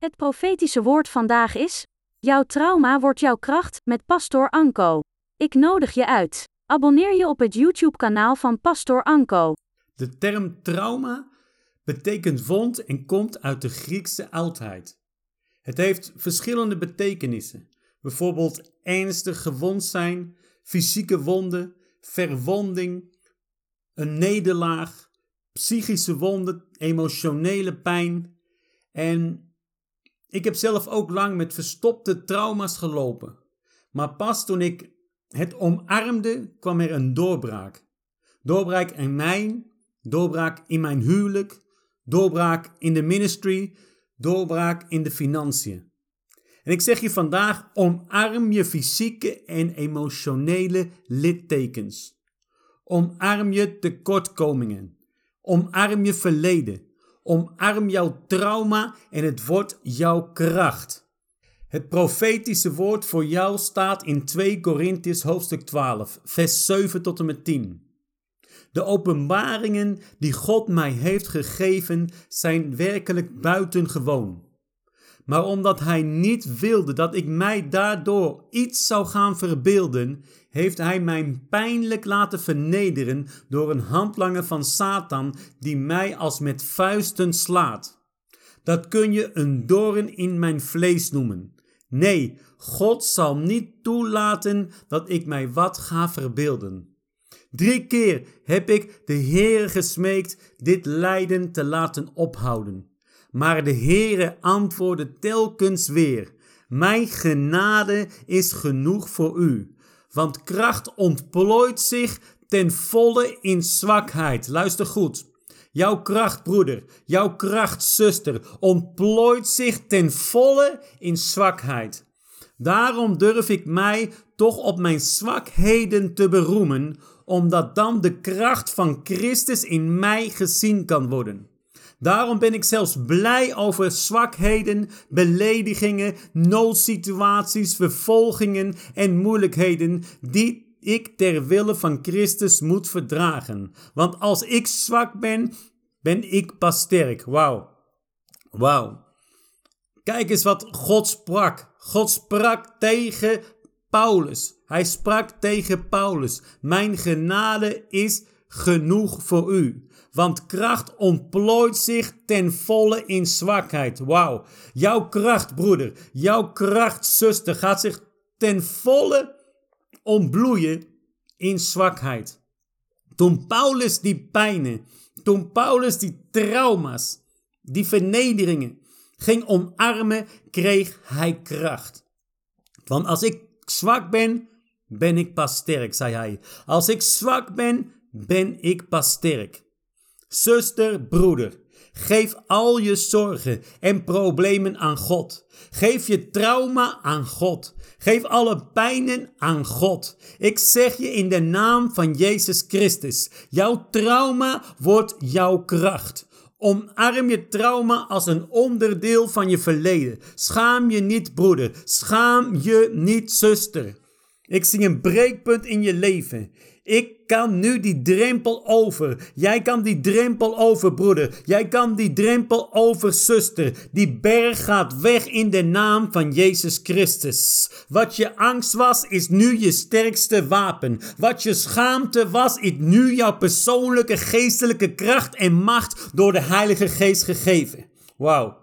Het profetische woord vandaag is: Jouw trauma wordt jouw kracht met Pastor Anko. Ik nodig je uit. Abonneer je op het YouTube-kanaal van Pastor Anko. De term trauma betekent wond en komt uit de Griekse oudheid. Het heeft verschillende betekenissen. Bijvoorbeeld ernstig gewond zijn, fysieke wonden, verwonding, een nederlaag, psychische wonden, emotionele pijn. En ik heb zelf ook lang met verstopte trauma's gelopen. Maar pas toen ik het omarmde, kwam er een doorbraak. Doorbraak in mij, doorbraak in mijn huwelijk, doorbraak in de ministry, doorbraak in de financiën. En ik zeg je vandaag, omarm je fysieke en emotionele littekens. Omarm je tekortkomingen. Omarm je verleden. Omarm jouw trauma en het wordt jouw kracht. Het profetische woord voor jou staat in 2 Korintiërs hoofdstuk 12, vers 7 tot en met 10. De openbaringen die God mij heeft gegeven zijn werkelijk buitengewoon. Maar omdat Hij niet wilde dat ik mij daardoor iets zou gaan verbeelden, heeft Hij mij pijnlijk laten vernederen door een handlanger van Satan die mij als met vuisten slaat. Dat kun je een doorn in mijn vlees noemen. Nee, God zal niet toelaten dat ik mij wat ga verbeelden. Drie keer heb ik de Heer gesmeekt dit lijden te laten ophouden. Maar de Heere antwoordde telkens weer: Mijn genade is genoeg voor u, want kracht ontplooit zich ten volle in zwakheid. Luister goed. Jouw kracht, broeder, jouw kracht, zuster, ontplooit zich ten volle in zwakheid. Daarom durf ik mij toch op mijn zwakheden te beroemen, omdat dan de kracht van Christus in mij gezien kan worden. Daarom ben ik zelfs blij over zwakheden, beledigingen, noodsituaties, vervolgingen en moeilijkheden die ik ter wille van Christus moet verdragen. Want als ik zwak ben, ben ik pas sterk. Wauw. Wauw. Kijk eens wat God sprak. God sprak tegen Paulus. Hij sprak tegen Paulus: Mijn genade is genoeg voor u. Want kracht ontplooit zich ten volle in zwakheid. Wauw. Jouw kracht, broeder, jouw kracht, zuster, gaat zich ten volle ontbloeien in zwakheid. Toen Paulus die pijnen, toen Paulus die trauma's, die vernederingen ging omarmen, kreeg hij kracht. Want als ik zwak ben, ben ik pas sterk, zei hij. Als ik zwak ben, ben ik pas sterk. Zuster, broeder, geef al je zorgen en problemen aan God. Geef je trauma aan God. Geef alle pijnen aan God. Ik zeg je in de naam van Jezus Christus: jouw trauma wordt jouw kracht. Omarm je trauma als een onderdeel van je verleden. Schaam je niet, broeder. Schaam je niet, zuster. Ik zie een breekpunt in je leven. Ik kan nu die drempel over. Jij kan die drempel over, broeder. Jij kan die drempel over, zuster. Die berg gaat weg in de naam van Jezus Christus. Wat je angst was, is nu je sterkste wapen. Wat je schaamte was, is nu jouw persoonlijke geestelijke kracht en macht door de Heilige Geest gegeven. Wauw.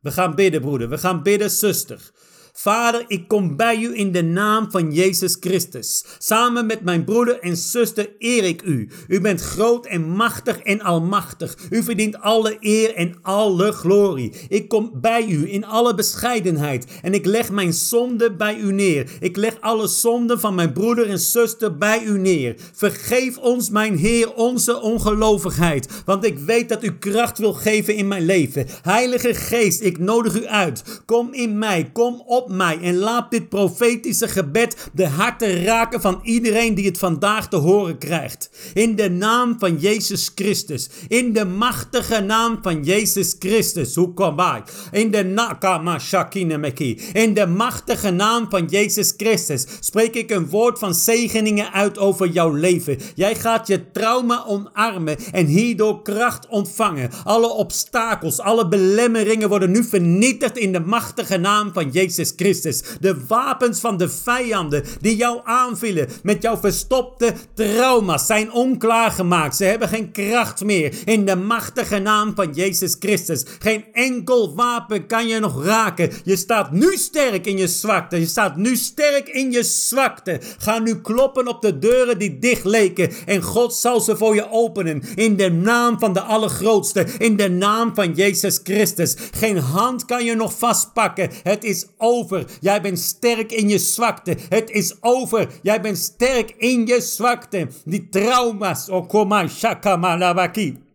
We gaan bidden, broeder. We gaan bidden, zuster. Vader, ik kom bij u in de naam van Jezus Christus. Samen met mijn broeder en zuster eer ik u. U bent groot en machtig en almachtig. U verdient alle eer en alle glorie. Ik kom bij u in alle bescheidenheid en ik leg mijn zonde bij u neer. Ik leg alle zonden van mijn broeder en zuster bij u neer. Vergeef ons, mijn Heer, onze ongelovigheid, want ik weet dat u kracht wil geven in mijn leven. Heilige Geest, ik nodig u uit. Kom in mij, kom op mij en laat dit profetische gebed de harten raken van iedereen die het vandaag te horen krijgt. In de naam van Jezus Christus. In de machtige naam van Jezus Christus. Hoe kom bij? In de nakama shakinemeki. In de machtige naam van Jezus Christus spreek ik een woord van zegeningen uit over jouw leven. Jij gaat je trauma omarmen en hierdoor kracht ontvangen. Alle obstakels, alle belemmeringen worden nu vernietigd in de machtige naam van Jezus Christus. De wapens van de vijanden die jou aanvielen met jouw verstopte trauma's zijn onklaargemaakt. Ze hebben geen kracht meer in de machtige naam van Jezus Christus. Geen enkel wapen kan je nog raken. Je staat nu sterk in je zwakte. Je staat nu sterk in je zwakte. Ga nu kloppen op de deuren die dicht leken en God zal ze voor je openen. In de naam van de Allergrootste. In de naam van Jezus Christus. Geen hand kan je nog vastpakken. Het is over. Jij bent sterk in je zwakte. Het is over. Jij bent sterk in je zwakte. Die trauma's. Okoma shaka malabaki.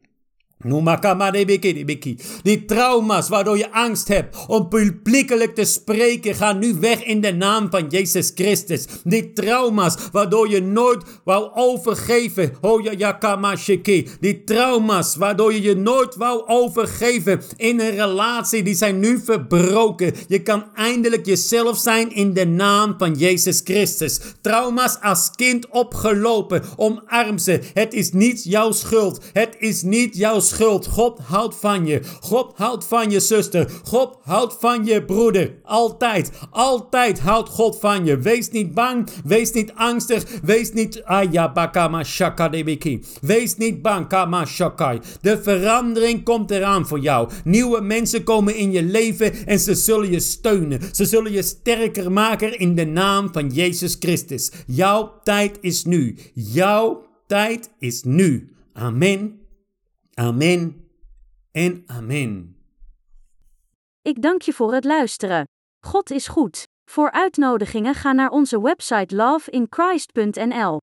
Die trauma's waardoor je angst hebt om publiekelijk te spreken, gaan nu weg in de naam van Jezus Christus. Die trauma's waardoor je nooit wou overgeven. Die trauma's waardoor je je nooit wou overgeven in een relatie, die zijn nu verbroken. Je kan eindelijk jezelf zijn in de naam van Jezus Christus. Trauma's als kind opgelopen, omarm ze. Het is niet jouw schuld. Het is niet jouw schuld schuld. God houdt van je. God houdt van je zuster. God houdt van je broeder. Altijd, altijd houdt God van je. Wees niet bang. Wees niet angstig. Wees niet ayabakama shakadebiki. Wees niet bang kama shakai. De verandering komt eraan voor jou. Nieuwe mensen komen in je leven en ze zullen je steunen. Ze zullen je sterker maken in de naam van Jezus Christus. Jouw tijd is nu. Jouw tijd is nu. Amen. Amen en amen. Ik dank je voor het luisteren. God is goed. Voor uitnodigingen ga naar onze website loveinchrist.nl.